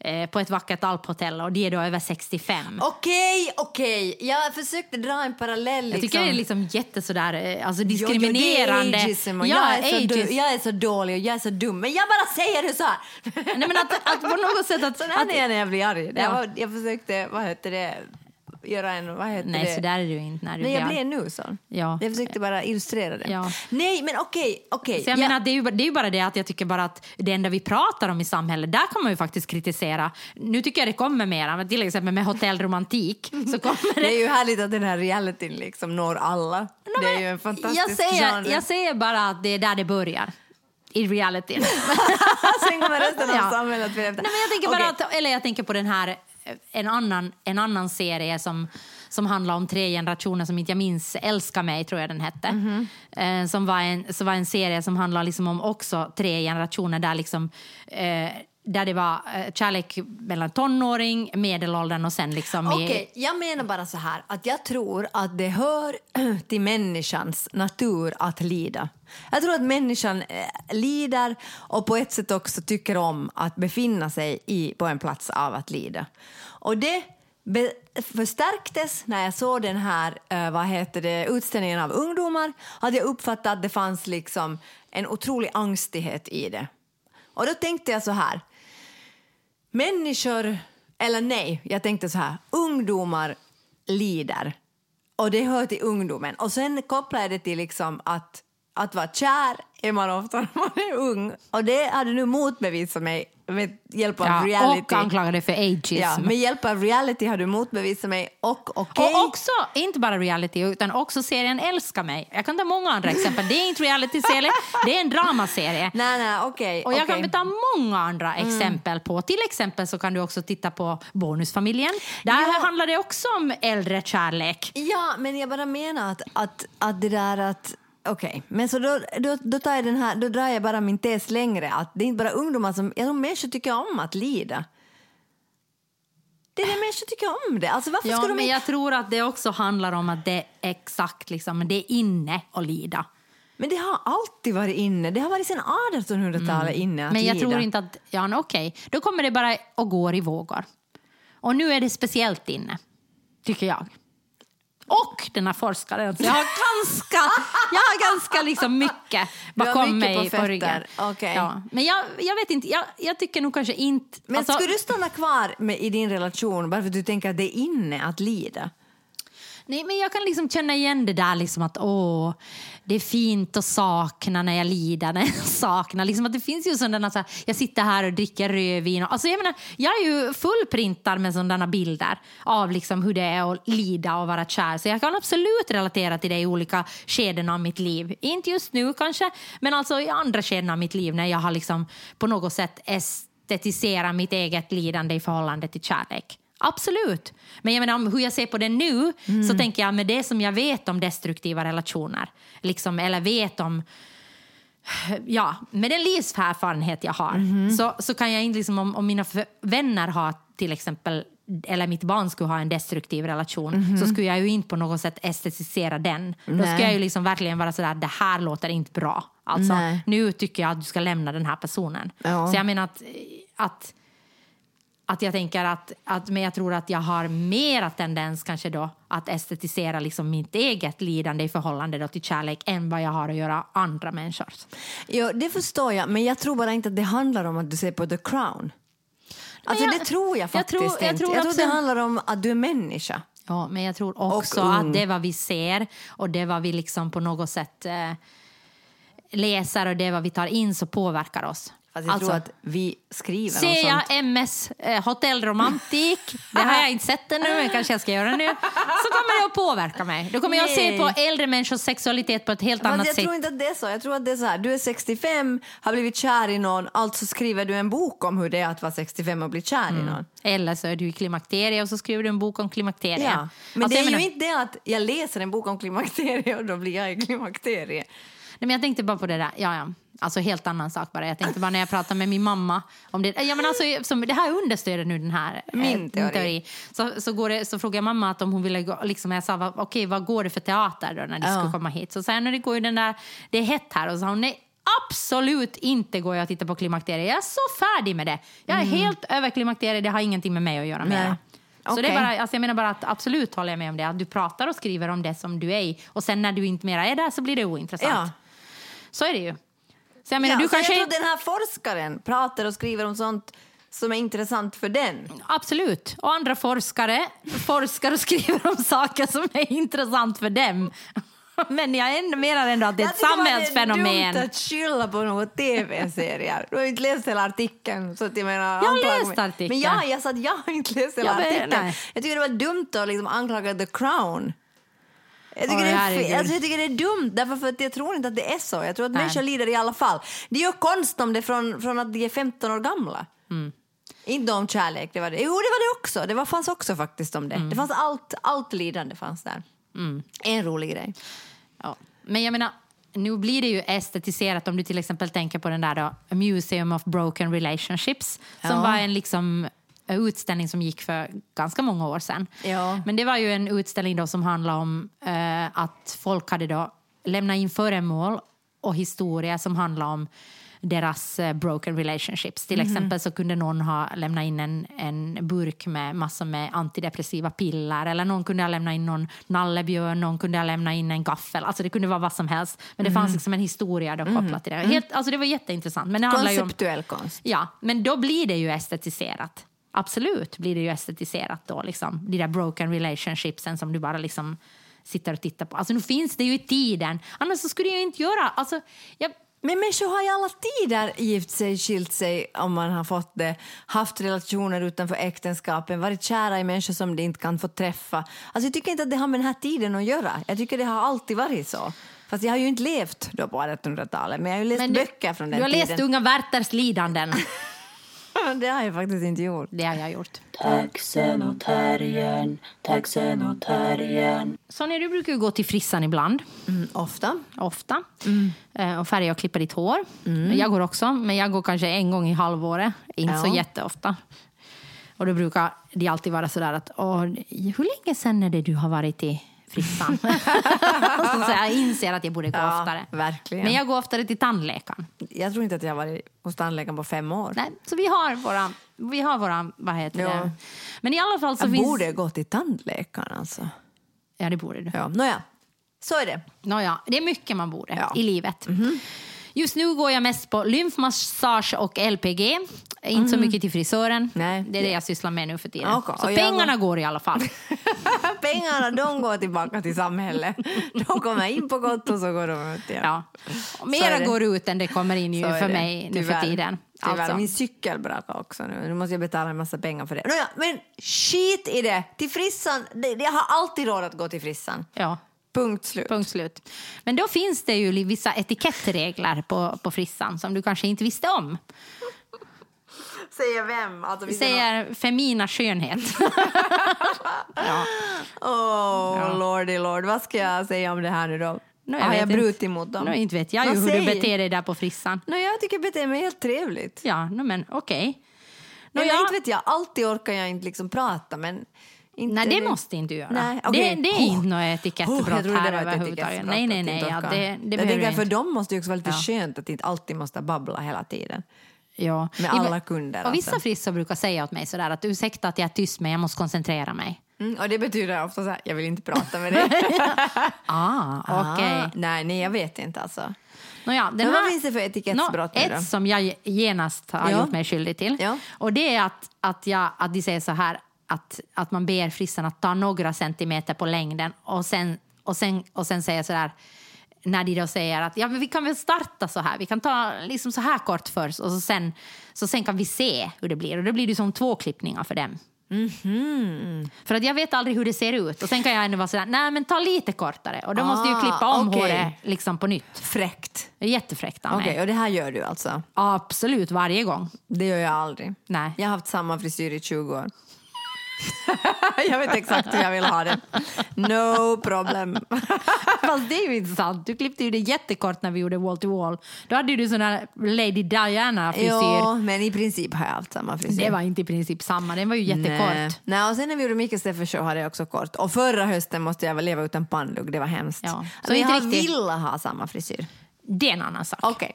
Eh, på ett vackert alphotell och de är då över 65. Okej, okej. Jag försökte dra en parallell. jag tycker det är liksom jätte sådär, eh, alltså Jo, jo, diskriminerande. det är ja, jag, är så ageism. jag är så dålig och jag är så dum. Men jag bara säger det så här. Nej, men att, att på något sätt att... Sån att är jag när jag blir arg. Ja. var, jag försökte, vad heter det, göra en, vad heter nej, det? så där är du inte när du Nej, jag blev nu sån. Ja. Jag försökte bara illustrera det. Ja. Nej, men okej, okej. Så jag Ja. menar, det, är ju, det är ju bara det att jag tycker bara att det enda vi pratar om i samhället, där kan man ju faktiskt kritisera. Nu tycker jag det kommer mera, men till exempel med hotellromantik så kommer Det det... är ju härligt att den här realityn liksom når alla. det är ju en fantastisk jag, säger, genre. jag säger bara att det är där det börjar. I realityn. Sen kommer resten av Ja. samhället att bli efter. Nej, men jag tänker bara Okej. att, eller jag tänker på den här, en annan, en annan serie som, som handlar om tre generationer som inte jag minns, Älska mig tror jag den hette. Mhm. Eh, som var en, så var en serie som handlar liksom om också tre generationer där liksom eh, där det var eh, kärlek mellan tonåring, medelåldern och sen liksom... Okej, okay, jag menar bara så här att jag tror att det hör till människans natur att lida. Jag tror att människan eh, lider och på ett sätt också tycker om att befinna sig i, på en plats av att lida. Och det förstärktes när jag såg den här eh, vad heter det, utställningen av ungdomar. Att jag uppfattade att det fanns liksom en otrolig angstighet i det. Och då tänkte jag så här, människor, eller nej, jag tänkte så här, ungdomar lider. Och det hör till ungdomen. Och sen kopplar jag det till liksom att, att vara kär är man ofta när man är ung. Och det har du nu motbevisat mig med hjälp av ja, reality. och anklagade för ageism. Ja, med hjälp av reality har du motbevisat mig och okej. Och också, inte bara reality, utan också serien Älska mig. Jag kan ta många andra exempel. Det är inte reality-serie, det är en dramaserie. Nej, nej, okej. Och jag okej. kan ta många andra exempel på. Till exempel så kan du också titta på Bonusfamiljen. Där Ja. handlar det också om äldre kärlek. Ja, men jag bara menar att, att, att det där att... Okej, men så då, då, då, tar jag den här, då drar jag bara min tes längre. Att det är inte bara ungdomar som... Jag tror människor tycker om att lida. Det är det människor tycker om det. Alltså varför Ja, ska de men inte... jag tror att det också handlar om att det är exakt liksom, det är inne att lida. Men det har alltid varit inne. Det har varit sedan 1800-talet inne att Mm. Men jag lida. tror inte att, ja okej, då kommer det bara och går i vågor. Och nu är det speciellt inne, tycker jag. Och den här forskaren, så jag har ganska, jag har ganska liksom mycket bakom mycket på mig på, fötter, ryggen. okej. Ja. Men jag, jag vet inte, jag, jag tycker nog kanske inte... Men alltså- skulle du stanna kvar med, i din relation bara för att du tänker att det är inne att lida? Nej, men jag kan liksom känna igen det där liksom att åh, det är fint att sakna när jag lider, när jag saknar. Liksom att det finns ju sådana, så alltså, här, jag sitter här och dricker rödvin. Och, alltså jag, menar, jag är ju fullprintad med sådana bilder av liksom hur det är att lida och vara kär. Så jag kan absolut relatera till det i olika skeden av mitt liv. Inte just nu kanske, men alltså i andra skeden av mitt liv när jag har liksom på något sätt estetiserat mitt eget lidande i förhållande till kärlek. Absolut. Men jag menar, om hur jag ser på det nu så tänker jag med det som jag vet om destruktiva relationer, liksom, eller vet om Ja, med den livserfarenhet jag har så, så kan jag inte, liksom, om, om mina vänner har till exempel eller mitt barn skulle ha en destruktiv relation så skulle jag ju inte på något sätt estetisera den. Då Nej. skulle jag ju liksom verkligen vara sådär, det här låter inte bra. Alltså, Nej. nu tycker jag att du ska lämna den här personen. Ja. Så jag menar att, att att jag tänker att, att, men jag tror att jag har mera tendens kanske då att estetisera liksom mitt eget lidande i förhållande då till kärlek än vad jag har att göra andra människors. Jo, det förstår jag, men jag tror bara inte att det handlar om att du ser på The Crown. Alltså jag- det tror jag jag faktiskt tror- jag inte. tror jag tror också- det handlar om att du är människa. Ja, men jag tror också att det är vad vi ser och det är vad vi liksom på något sätt eh, läser och det är vad vi tar in så påverkar oss. Fast jag Alltså, tror att vi skriver Ser jag MS eh, Hotell Romantik, det har jag inte sett ännu men kanske jag ska göra nu, så kommer det att påverka mig. Då kommer jag att se Nej. på äldre människors sexualitet på ett helt Fast annat jag sätt. tror inte att det är så. Jag tror att det är så här. Du är 65, har blivit kär i någon, alltså skriver du en bok om hur det är att vara 65 och bli kär Mm. i någon. Eller så är du i klimakterie och så skriver du en bok om klimakterie. Ja. Men Alltså, det är jag ju menar- inte det att jag läser en bok om klimakteriet och då blir jag i klimakteriet. Nej, men jag tänkte bara på det där. Ja, ja. Alltså helt annan sak bara. Jag tänkte bara när jag pratade med min mamma om det. Ja, men alltså, som, det här understöder nu den här eh, Min teori. Så, så, går det, så frågade jag mamma att om hon ville gå, liksom jag sa, okej vad går det för teater då när de Ja. skulle komma hit? Så sa jag, "Nej, det går ju den där, det är hett här. Och så sa hon, nej absolut inte går jag att titta på klimakteriet. Jag är så färdig med det. Jag är helt över klimakteriet, det har ingenting med mig att göra Mm. Nej. med Så det Okej. är bara, alltså jag menar bara att absolut håller jag med om det. Att du pratar och skriver om det som du är i. Och sen när du inte mera är där så blir det ointressant. Ja. Så är det ju. Så jag menar, ja, du kanske... jag tror den här forskaren pratar och skriver om sånt som är intressant för den. Absolut. Och andra forskare forskar och skriver om saker som är intressant för dem. Men jag ändå menar ändå att det är ett Jag tycker samhällsfenomen. Det är dumt att skylla på några tv-serier. Du har inte läst hela artikeln. Så att jag, menar, Jag har läst artikeln. Men ja, jag sa att jag har inte läst hela Ja, men artikeln. Jag tycker det var dumt att liksom anklaga The Crown. Jag tycker, Åh, det är. Alltså, jag tycker det är dumt, därför för att jag tror inte att det är så. Jag tror att Nej. människor lider i alla fall. De gör konst om det från, från att de är 15 år gamla. Mm. Inte om kärlek, det var det. Jo, det var det också. Det var, fanns också faktiskt om det. Mm. Det fanns allt, allt lidande fanns där. En rolig grej. Ja. Men jag menar, nu blir det ju estetiserat om du till exempel tänker på den där då, Museum of Broken Relationships som Ja. var en liksom utställning som gick för ganska många år sedan. Ja. Men det var ju en utställning då som handlade om eh, att folk hade då lämnat in föremål och historia som handlar om deras eh, broken relationships. Till exempel så kunde någon ha lämnat in en, en burk med massor med antidepressiva piller eller någon kunde ha lämnat in någon nallebjörn, någon kunde ha lämnat in en gaffel. Alltså det kunde vara vad som helst. Men det fanns liksom en historia då kopplat till det. Helt, alltså det var jätteintressant. Men det ju om, Konceptuell konst. Ja, men då blir det ju estetiserat. Absolut blir det ju estetiserat då, liksom. De där broken relationshipsen som du bara liksom sitter och tittar på. Alltså nu finns det ju i tiden. Annars så skulle jag ju inte göra... Alltså, jag, Men människor har i alla tider gift sig, skilt sig om man har fått det, haft relationer utanför äktenskapen, varit kära i människor som de inte kan få träffa. Alltså jag tycker inte att det har med den här tiden att göra. Jag tycker det har alltid varit så. Fast jag har ju inte levt då på 1800-talet, men jag har läst du, böcker från den du har tiden. läst Unga Werthers lidanden. det har jag faktiskt inte gjort. Det har jag gjort. Taxen och terriern, taxen och terriern. Sonja, du brukar ju gå till frissan ibland. Mm, ofta. Ofta. Eh, och färga och klippa ditt hår. Jag går också, men jag går kanske en gång i halvåret. Inte så Ja. jätteofta. Och då brukar det alltid vara sådär att Åh, hur länge sen är det du har varit i frissan? så jag inser att jag borde gå Ja, oftare. verkligen. Men jag går oftare till tandläkaren. Jag tror inte att jag har varit hos tandläkaren på fem år. Nej, så vi har våra, vi har våra vad heter Ja. det? Men i alla fall så jag finns... borde gå till tandläkaren alltså. Ja, det borde du. Ja, nåja, så är det. Nåja, det är mycket man borde Ja. i livet. Just nu går jag mest på lymfmassage och LPG. Inte så mycket till frisören. Nej. Det är det jag sysslar med nu för tiden. Okej, Så och jag pengarna går i alla fall. Pengarna de går tillbaka till samhället. De kommer in på kontot så går de ut igen. Ja. Mera går ut än det kommer in för mig nu för tiden. Tyvärr. Alltså. Min cykel brakade också nu. Nu måste jag betala en massa pengar för det. Nåja, men skit i det! Till frissan. Jag har alltid råd att gå till frissan. Ja, Punkt slut. punkt slut. Men då finns det ju vissa etikettregler på, på frissan som du kanske inte visste om. Säger vem? Alltså, säger femina skönhet. ja. Åh, Ja. lordy lord. Vad ska jag säga om det här nu då? Nu, har vet jag brutit mot dem? Nu, inte vet jag ju hur du beter dig där på frissan. Nej, jag tycker jag beter mig helt trevligt. Ja, no, men okej. Nå, Eller ja. inte vet jag, alltid orkar jag inte liksom prata men... Inte Nej, det måste inte du göra. Nej, det, okej. det är Oh. inte något etikettsbrott Oh, här det ett överhuvudtaget. Nej, nej, nej. Ja, det, det jag tänker för dem måste det också vara lite Ja. skönt att inte alltid måste babbla hela tiden. Ja. Med alla kunder, Och vissa alltså. frissor brukar säga åt mig sådär att ursäkta att jag är tyst men jag måste koncentrera mig. Mm, och det betyder ofta så här, jag vill inte prata med dig. Ah, okej. Ah, nej, nej, jag vet inte alltså. Nåja, den Men vad här- finns det för etikettsbrott Nå, nu då? Ett som jag genast har Ja. gjort mig skyldig till. Ja. Och det är att, att, jag, att de säger så här att, att man ber frissan att ta några centimeter på längden och sen, och sen, och sen säger så där när de då säger att ja, men vi kan väl starta så här, vi kan ta liksom så här kort först och så sen, så sen kan vi se hur det blir. Och då blir det som två klippningar för dem. För att jag vet aldrig hur det ser ut och sen kan jag ändå vara sådär, nej men ta lite kortare och då måste jag Ah, klippa om okej. håret liksom på nytt. Fräckt. Jättefräckt av Okej, mig. och det här gör du alltså? Absolut, varje gång. Det gör jag aldrig. Nej. Jag har haft samma frisyr i 20 år. jag vet exakt hur jag vill ha det. No problem. Fast det är ju inte sant. Du klippte ju det jättekort när vi gjorde wall to wall. Då hade du sån här Lady Diana-frisyr. Ja, men i princip har jag haft samma frisyr. Det var inte i princip samma, den var ju jättekort. Nej. Nej, och sen när vi gjorde Micke Steffes show hade jag också kort. Och förra hösten måste jag väl leva utan pannlugg, det var hemskt. Ja, så jag inte har riktigt- velat ha samma frisyr. Det är en annan sak. Okej.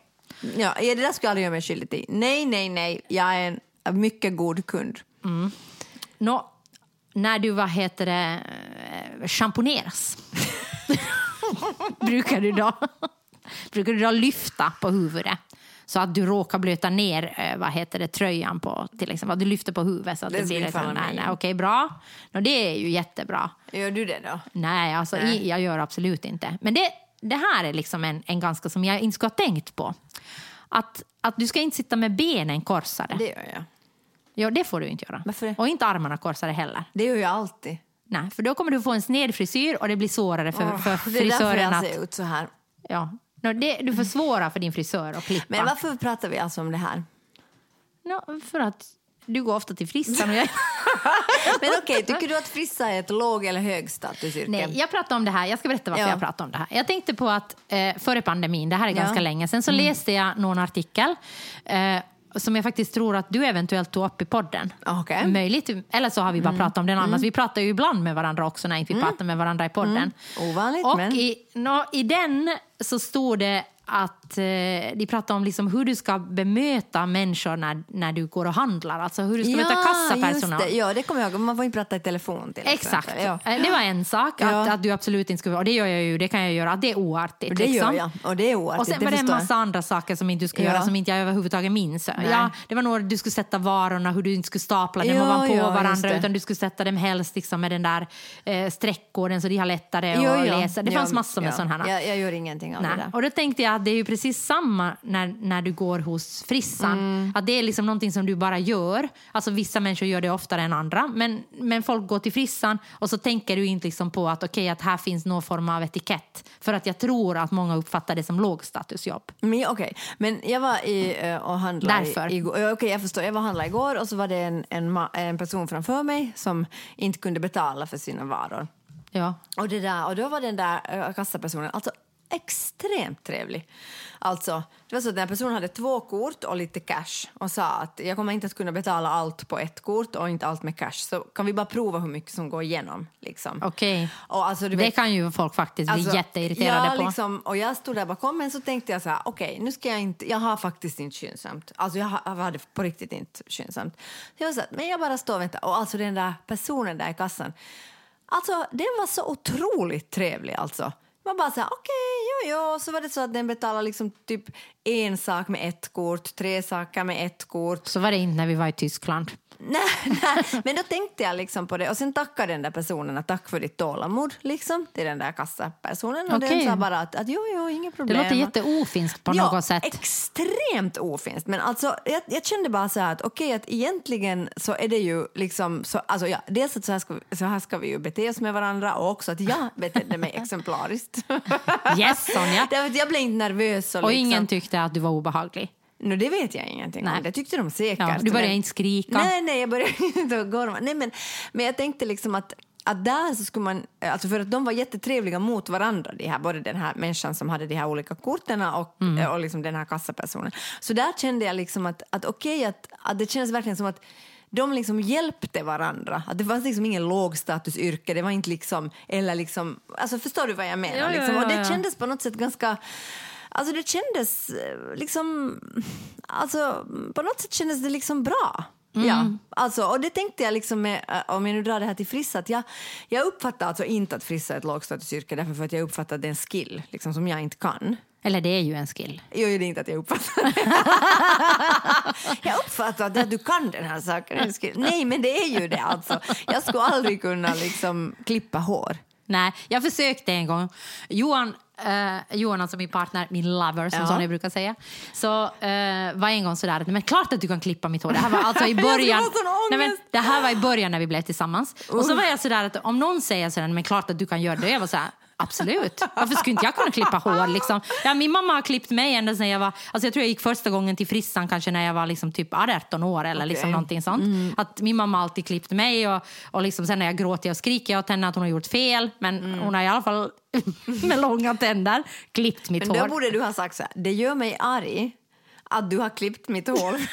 Ja, det där skulle jag aldrig göra mig skyldig till. Nej, nej, nej. Jag är en mycket god kund. Nå, när du, vad heter det, eh, schamponeras, brukar du då brukar du då lyfta på huvudet så att du råkar blöta ner eh, vad heter det, tröjan på till exempel. Du lyfter på huvudet så att Det det, blir liksom, nej, nej, okej, bra. Nå, det är ju jättebra. Gör du det då? Nej, alltså, Nej. jag gör absolut inte. Men det, det här är liksom en, en ganska som jag inte skulle ha tänkt på. Att, att du ska inte sitta med benen korsade. Det gör jag. Ja, det får du inte göra. Varför? Och inte armarna korsade heller. Det gör jag alltid. Nej, för då kommer du få en sned frisyr och det blir svårare för, för det är därför frisören jag att... ser ut så här. Ja. Nå, det, du försvårar för din frisör att klippa. Men varför pratar vi alltså om det här? Nå, för att du går ofta till frissan och jag... Men okej, tycker du att frissa är ett låg eller högstatusyrke? Nej, jag pratar om det här. Jag ska berätta varför Ja. jag pratar om det här. Jag tänkte på att eh, före pandemin, det här är ganska Ja. Mm. länge sedan, så läste jag någon artikel eh, som jag faktiskt tror att du eventuellt tog upp i podden. Okej. Mm. Möjligt, eller så har vi bara pratat om den annars. Vi pratar ju ibland med varandra också när inte vi pratar med varandra i podden. Ovanligt, Och men- i, nå, i den så stod det att eh, de pratar om liksom hur du ska bemöta människor när, när du går och handlar. Alltså hur du ska möta kassapersonal. just det. Ja, det kommer jag ihåg. Man får inte prata i telefon till Exakt. exempel. Ja. Eh, Det var en sak, att, Ja. att du absolut inte skulle... Och det gör jag ju, det kan jag göra. Att det är oartigt. Och det liksom. gör jag. Och det är oartigt. Och sen det var det en jag. massa andra saker som inte du ska Ja. göra som inte jag överhuvudtaget minns. Ja, det var nog du skulle sätta varorna, hur du inte skulle stapla dem Ja, ovanpå ja, varandra utan du skulle sätta dem helst liksom med den där eh, streckkoden så de har lättare Jo, att läsa. Det Ja, fanns massor med ja. sådana här. Jag, jag gör ingenting av Nej. det där. Och då tänkte jag att det är ju precis samma när, när du går hos frissan. Mm. Att det är liksom någonting som du bara gör. Alltså vissa människor gör det oftare än andra. Men, men folk går till frissan och så tänker du inte liksom på att okej att här finns någon form av etikett. För att jag tror att många uppfattar det som lågstatusjobb. Men, okej. men jag var i, eh, och handlade Därför. igår. Okej, jag förstår. Jag var och handlade igår och så var det en, en, en person framför mig som inte kunde betala för sina varor. Ja. Och, det där, och då var den där äh, kassapersonen alltså extremt trevlig. Alltså, det var så att den här personen hade två kort och lite cash och sa att jag kommer inte att kunna betala allt på ett kort och inte allt med cash. Så kan vi bara prova hur mycket som går igenom. Liksom. Okej. Och alltså, Det vet- kan ju folk faktiskt bli Alltså, jätteirriterade ja, på. Liksom, och jag stod där bakom men så tänkte jag så här, okej, nu ska jag inte, jag har faktiskt inte skyndsamt. Alltså jag, ha- jag hade på riktigt inte skyndsamt. Så jag men jag bara står och väntar. Och alltså den där personen där i kassan, alltså den var så otroligt trevlig alltså. Man bara så här, okej, jojo, och Så var det så att den betalade liksom typ en sak med ett kort, tre saker med ett kort. Så var det inte när vi var i Tyskland. Nej, nej, men då tänkte jag liksom på det och sen tackade den där personen att tack för ditt tålamod liksom till den där kassapersonen och Okej. den sa bara att, att jo, jo, inga Det problem. låter jätteofinskt på ja, något sätt. extremt ofinskt. Men alltså, jag, jag kände bara så här att okej, att egentligen så är det ju liksom så, alltså ja, dels att så här, ska, så här ska vi ju bete oss med varandra och också att jag betedde mig exemplariskt. Yes, Sonja. Därför jag blev inte nervös. Och, Och liksom, ingen tyckte att du var obehaglig. No, det vet jag ingenting Nej. om. Det tyckte de säkert. Ja, du började men- inte skrika. Nej, nej, jag började inte gorma. Nej, men, men jag tänkte liksom att att där så skulle man, alltså för att de var jättetrevliga mot varandra, de här, både den här människan som hade de här olika korten och, Mm. och liksom den här kassapersonen. Så där kände jag liksom att, att okej, att, att det kändes verkligen som att de liksom hjälpte varandra. Att det fanns liksom ingen lågstatusyrke, det var inte liksom, eller liksom, alltså förstår du vad jag menar? Ja, ja, liksom? Och ja, det ja. kändes på något sätt ganska Alltså det kändes eh, liksom... Alltså på något sätt kändes det liksom bra. Mm. Ja, alltså, och det tänkte jag liksom med, eh, om jag nu drar det här till frissa, att jag, jag uppfattar alltså inte att frissa är ett lågstatusyrke därför för att jag uppfattar att det är en skill liksom, som jag inte kan. Eller det är ju en skill. Jo, det är inte att jag uppfattar det. jag uppfattar att du kan den här saken. Nej, men det är ju det alltså. Jag skulle aldrig kunna liksom klippa hår. Nej, jag försökte en gång. Johan, eh, Johan alltså min partner, min lover som Ja. Sonja brukar säga, så eh, var en gång sådär att men klart att du kan klippa mitt hår. Det här var alltså i början. nej, men, det här var i början när vi blev tillsammans. Och så var jag sådär att om någon säger sådär, men klart att du kan göra det. Jag var såhär, absolut. Varför skulle inte jag kunna klippa hår liksom? Ja, min mamma har klippt mig ända sedan jag var, alltså jag tror jag gick första gången till frissan kanske när jag var liksom typ 18 år eller liksom Okej. någonting sånt. Att min mamma har alltid klippt mig och, och liksom sen när jag gråter och skriker jag åt henne att hon har gjort fel. Men hon har i alla fall med långa tänder klippt mitt Men då hår. borde du ha sagt så här, det gör mig arg att du har klippt mitt hår.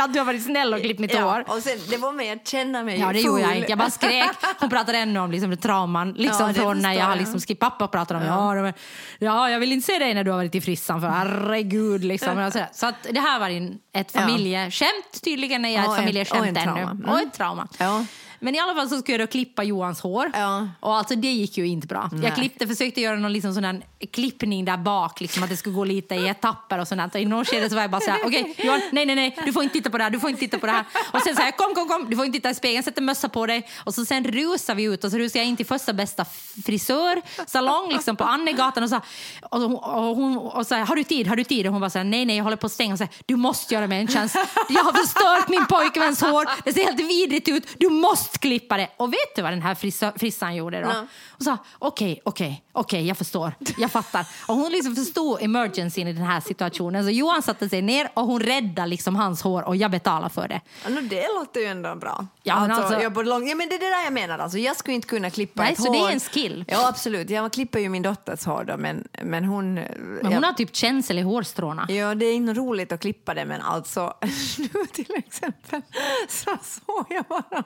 Att du har varit snäll och klippt mitt ja, hår. och sen, det var mig att känna mig Ja, det gjorde jag inte. Jag bara skrek. Hon pratade ännu om liksom, trauman liksom, Ja, från när jag har liksom, skrivit. Pappa pratade om ja. Ja, ja, jag vill inte se dig när du har varit i frissan för herregud. Liksom. Och. Så att det här var en, ett familjeskämt. Tydligen är jag Ja, ett och familjeskämt en ännu. trauma. Mm. Och ett trauma. Ja. Men i alla fall så skulle jag då klippa Johans hår. Ja. Och alltså det gick ju inte bra. Nej. Jag klippte, försökte göra någon liksom sån där klippning där bak, liksom, att det skulle gå lite i etapper och sånt. Och i någon skede så var jag bara så här, okej Johan, nej, nej, nej, du får inte titta på det här, du får inte titta på det här. Och sen så här, kom, kom, kom, du får inte titta i spegeln, sätt en mössa på dig. Och så sen rusar vi ut och så rusar jag in till första bästa frisörsalong liksom på Annegatan och så, och, hon- och hon och så här, har du tid, har du tid? Och hon bara så här, nej, nej, jag håller på att stänga. Och så här, du måste göra mig en tjänst. Jag har förstört min pojkväns hår, det ser helt vidrigt ut, du måste klippa det. Och vet du vad den här frissa, frissan gjorde då? Nej. Och sa okej, okej, okej, jag förstår, jag fattar. Och hon liksom förstod emergencyn i den här situationen. Så Johan satte sig ner och hon räddade liksom hans hår och jag betalade för det. Ja, no, det låter ju ändå bra. Ja, men alltså, alltså- jag lång... ja, men det är det där jag menar. Alltså, jag skulle inte kunna klippa Nej, ett så hår. det är en skill. Ja, absolut. Jag klipper ju min dotters hår då, men, men hon... Men jag, hon har typ känsel i hårstråna. Ja, det är inte roligt att klippa det, men alltså nu till exempel så såg jag bara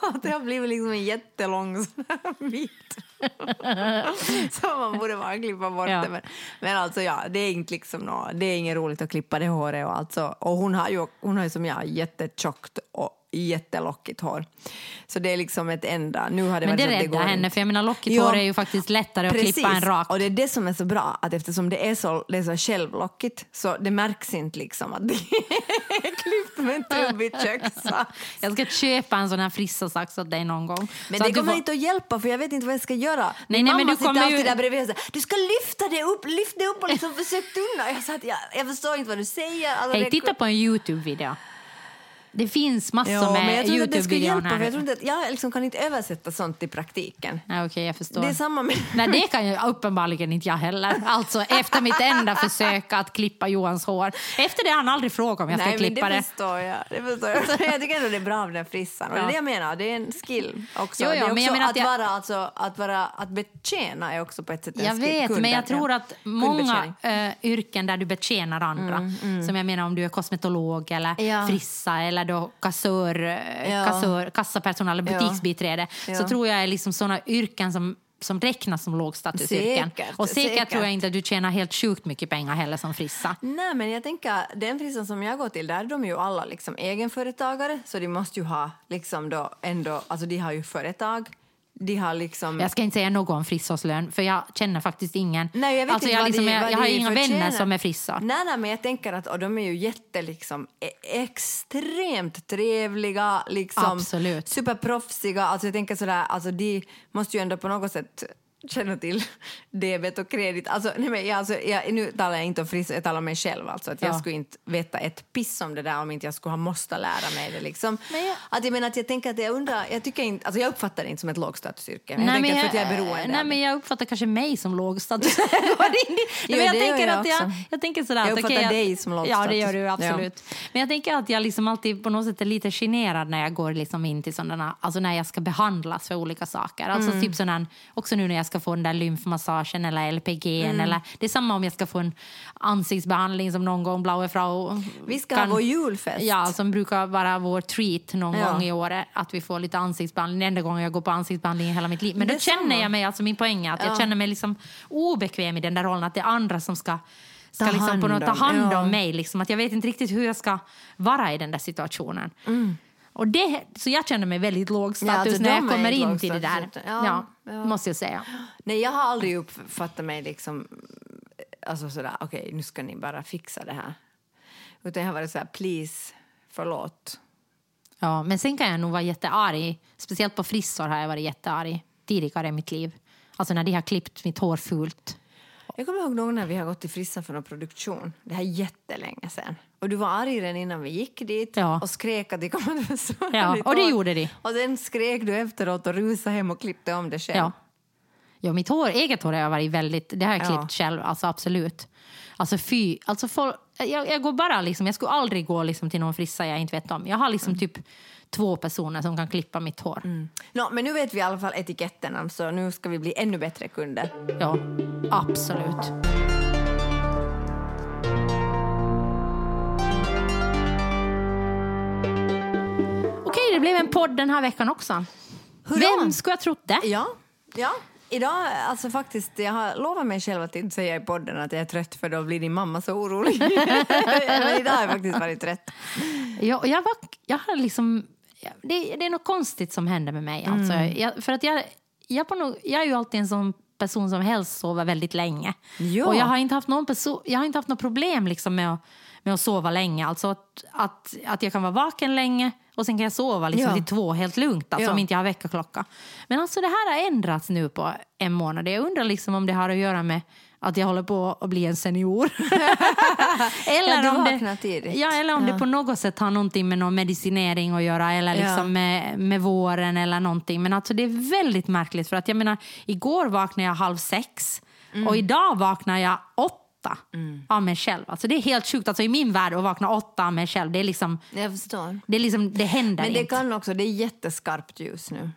det har blivit liksom en jättelång bit. så man borde bara klippa bort Ja. det. Men, men alltså ja, det är inte liksom nå, det är inget roligt att klippa det håret och alltså, och hon har ju, hon har ju som jag jättetjockt och jättelockigt hår. Så det är liksom ett enda, nu har det Men det räddar henne, för jag menar lockigt Ja. hår är ju faktiskt lättare att klippa än rakt. Och det är det som är så bra, att eftersom det är så, det är så självlockigt så det märks inte liksom att det är klippt med en trubbig köksax. Jag ska köpa en sån här frissasax åt dig någon gång. Men Så det kommer får- inte att hjälpa för jag vet inte vad jag ska göra. Nej, Min nej, men mamma du sitter kommer ju- alltid där bredvid och säger du ska lyfta det upp, lyft det upp och liksom försök tunna. Jag sa att jag, jag förstår inte vad du säger. Alltså, Hej, det- titta på en Youtube-video. Det finns massor Ja, men med jag tror inte att det skulle Youtube-videor. hjälpa för jag tror inte jag liksom kan inte översätta sånt i praktiken. Nej, Okej, jag förstår. Det är samma med... Nej, det kan ju uppenbarligen inte jag heller. Alltså efter mitt enda försök att klippa Johans hår. Efter det har han aldrig frågat om jag ska Nej, men klippa det det. förstår jag. Det förstår jag. jag tycker ändå det är bra med den frissan. Och det är Ja. det jag menar, det är en skill också. Jo, jo, det är också men jag menar att, att jag- vara, alltså, att, vara, att betjäna är också på ett sätt en Jag skill. vet, Kunden, men jag ja. tror att många eh, yrken där du betjänar andra, som jag menar om du är kosmetolog eller Mm, Ja. frissa eller då kassör, eh, Ja. kassör, kassapersonal eller Ja. butiksbiträde, så Ja. tror jag är liksom såna yrken som som räknas som lågstatusyrken. Säkert, Och säkert, säkert. tror jag inte att du tjänar helt sjukt mycket pengar heller som frissa. Nej, men jag tänker, den frissan som jag går till, där är de ju alla liksom egenföretagare, så de måste ju ha liksom då ändå, alltså de har ju företag, de har liksom... Jag ska inte säga något om frissorslön, för jag känner faktiskt ingen. Nej, jag vet alltså, inte jag, liksom, de, jag, jag har inga vänner förtjänar. som är frissor. Nej, nej, men jag tänker att och de är ju jätte, liksom, e- extremt trevliga, liksom, Absolut. superproffsiga. Alltså jag tänker sådär, alltså de måste ju ändå på något sätt känna till debet och kredit. Alltså, nej, men jag, alltså, jag, nu talar jag inte om frisör, jag talar om mig själv. Alltså, att jag Ja. skulle inte veta ett piss om det där om inte jag skulle ha måste lära mig det. Liksom. Jag- Att jag, menar, att jag tänker att jag undrar, jag, tycker inte, alltså, jag uppfattar det inte som ett lågstatusyrke. Men Nej, jag men att jag, att jag är beroende nej, av men jag uppfattar kanske mig som lågstatus. Nej, men jag, tänker jag att jag, också. jag tänker sådär Jag att, uppfattar jag- dig som Ja, lågstatus. det gör du Ja. absolut. Men jag tänker att jag liksom alltid på något sätt är lite generad när jag går liksom in till sådana, alltså när jag ska behandlas för olika saker. Alltså Mm. typ sådana, också nu när jag ska få den där lymfmassagen eller LPG Mm. eller det är samma om jag ska få en ansiktsbehandling som någon gång Blaue Frau Vi ska ha vår julfest. Ja, som brukar vara vår treat någon Ja. gång i året. Att vi får lite ansiktsbehandling. Den enda gången jag går på ansiktsbehandling i hela mitt liv. Men då Detsamma. känner jag mig, alltså min poäng är att Ja. jag känner mig liksom obekväm i den där rollen. Att det är andra som ska, ska Ta liksom på något, ta hand om, ja. mig. Liksom. Att jag vet inte riktigt hur jag ska vara i den där situationen. Och det, så jag känner mig väldigt låg status Mm. alltså när jag är kommer in till det där. Ja, Ja, ja. måste jag säga. Nej, jag har aldrig uppfattat mig liksom, alltså sådär, okej, nu ska ni bara fixa det här. Utan jag har varit såhär, please, förlåt. Ja, men sen kan jag nog vara jättearg. Speciellt på frissor har jag varit jättearg. tidigare i mitt liv. Alltså när de har klippt mitt hår fult. Jag kommer ihåg någon när vi har gått till frissan för någon produktion. Det här är jättelänge sedan. Och du var arg redan innan vi gick dit Ja. och skrek att de kommer att försvara Ja, och det gjorde de. Och sen skrek du efteråt och rusade hem och klippte om det själv. Ja. Ja, mitt hår, eget hår har jag varit väldigt, det har jag Ja. klippt själv, alltså absolut. Alltså fy, alltså folk, jag, jag går bara liksom, jag skulle aldrig gå liksom till någon frissa jag inte vet om. Jag har liksom typ två personer som kan klippa mitt hår. Nå, men nu vet vi i alla fall etiketterna så nu ska vi bli ännu bättre kunder. Ja, absolut. Okej, det blev en podd den här veckan också. Vem skulle ha trott det? Ja, ja. Idag, alltså faktiskt, jag har lovat mig själv att inte säga i podden att jag är trött för då blir din mamma så orolig. men idag har jag faktiskt varit trött. Jag, jag, var, jag har liksom... Det, det är något konstigt som händer med mig. Alltså. Jag, för att jag, jag, på något, jag är ju alltid en sån person som helst sover väldigt länge. Ja. Och jag har inte haft någon perso- jag har inte haft något problem liksom med, att, med att sova länge. Alltså att, att, att jag kan vara vaken länge och sen kan jag sova liksom Ja. till två helt lugnt, alltså Ja. om inte jag har väckarklocka. Men alltså det här har ändrats nu på en månad. Jag undrar liksom om det har att göra med att jag håller på att bli en senior. eller Ja, om det, tidigt. Ja, eller om Ja. det på något sätt har någonting med någon medicinering att göra eller Ja. liksom med, med våren eller någonting. Men alltså det är väldigt märkligt för att jag menar, igår vaknade jag halv sex Mm. och idag vaknar jag åtta av mig själv. Alltså det är helt sjukt. Alltså i min värld att vakna åtta av mig själv, det är liksom, Jag förstår. det, är liksom, det händer Men det inte. kan också, det är jätteskarpt ljus nu.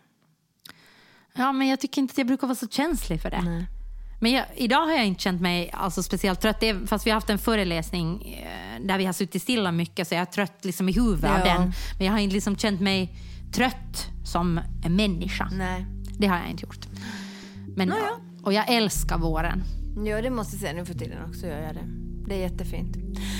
Ja, men jag tycker inte att jag brukar vara så känslig för det. Men jag, idag har jag inte känt mig alltså, speciellt trött. Är, fast vi har haft en föreläsning eh, där vi har suttit stilla mycket så jag är trött liksom i huvudet av Ja. den. Men jag har inte liksom känt mig trött som en människa. Nej. Det har jag inte gjort. Men, Och jag älskar våren. Ja, det måste jag säga nu för tiden också gör jag det. Det är jättefint.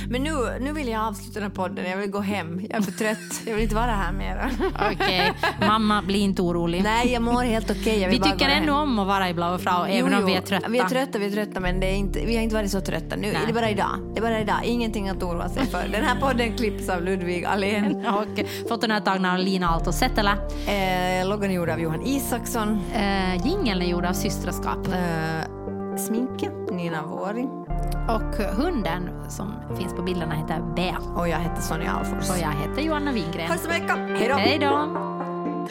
Men nu, nu vill jag avsluta den här podden. Jag vill gå hem. Jag är för trött. Jag vill inte vara här mer. Okej, mamma bli inte orolig. Nej, jag mår helt okej. Vill vi tycker gå hem. ändå om att vara i Blaue Frau, även Jo, om vi är trötta. Vi är trötta, vi är trötta, men det är inte, vi har inte varit så trötta nu. Nej. Det är bara idag. Det är bara idag. Ingenting att oroa sig för. Den här podden klipps av Ludvig Alén. Och foton är tagna av Lina Aalto Setälä. Eh, loggan är gjord av Johan Isaksson. Eh, jingeln är gjord av Systraskap. Eh, sminke, Nina Våri. Och hunden som finns på bilderna heter Bea. Och jag heter Sonja Alfors. Och jag heter Johanna Wingren. Ha det så mycket. Hej då! Hej då!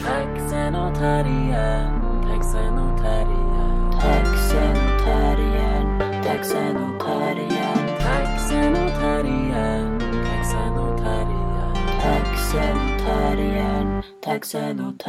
Taxenotarien, taxenotarien, Taxenotarien, taxenotarien, taxenotarien, taxenotarien. taxenotarien, taxenotarien.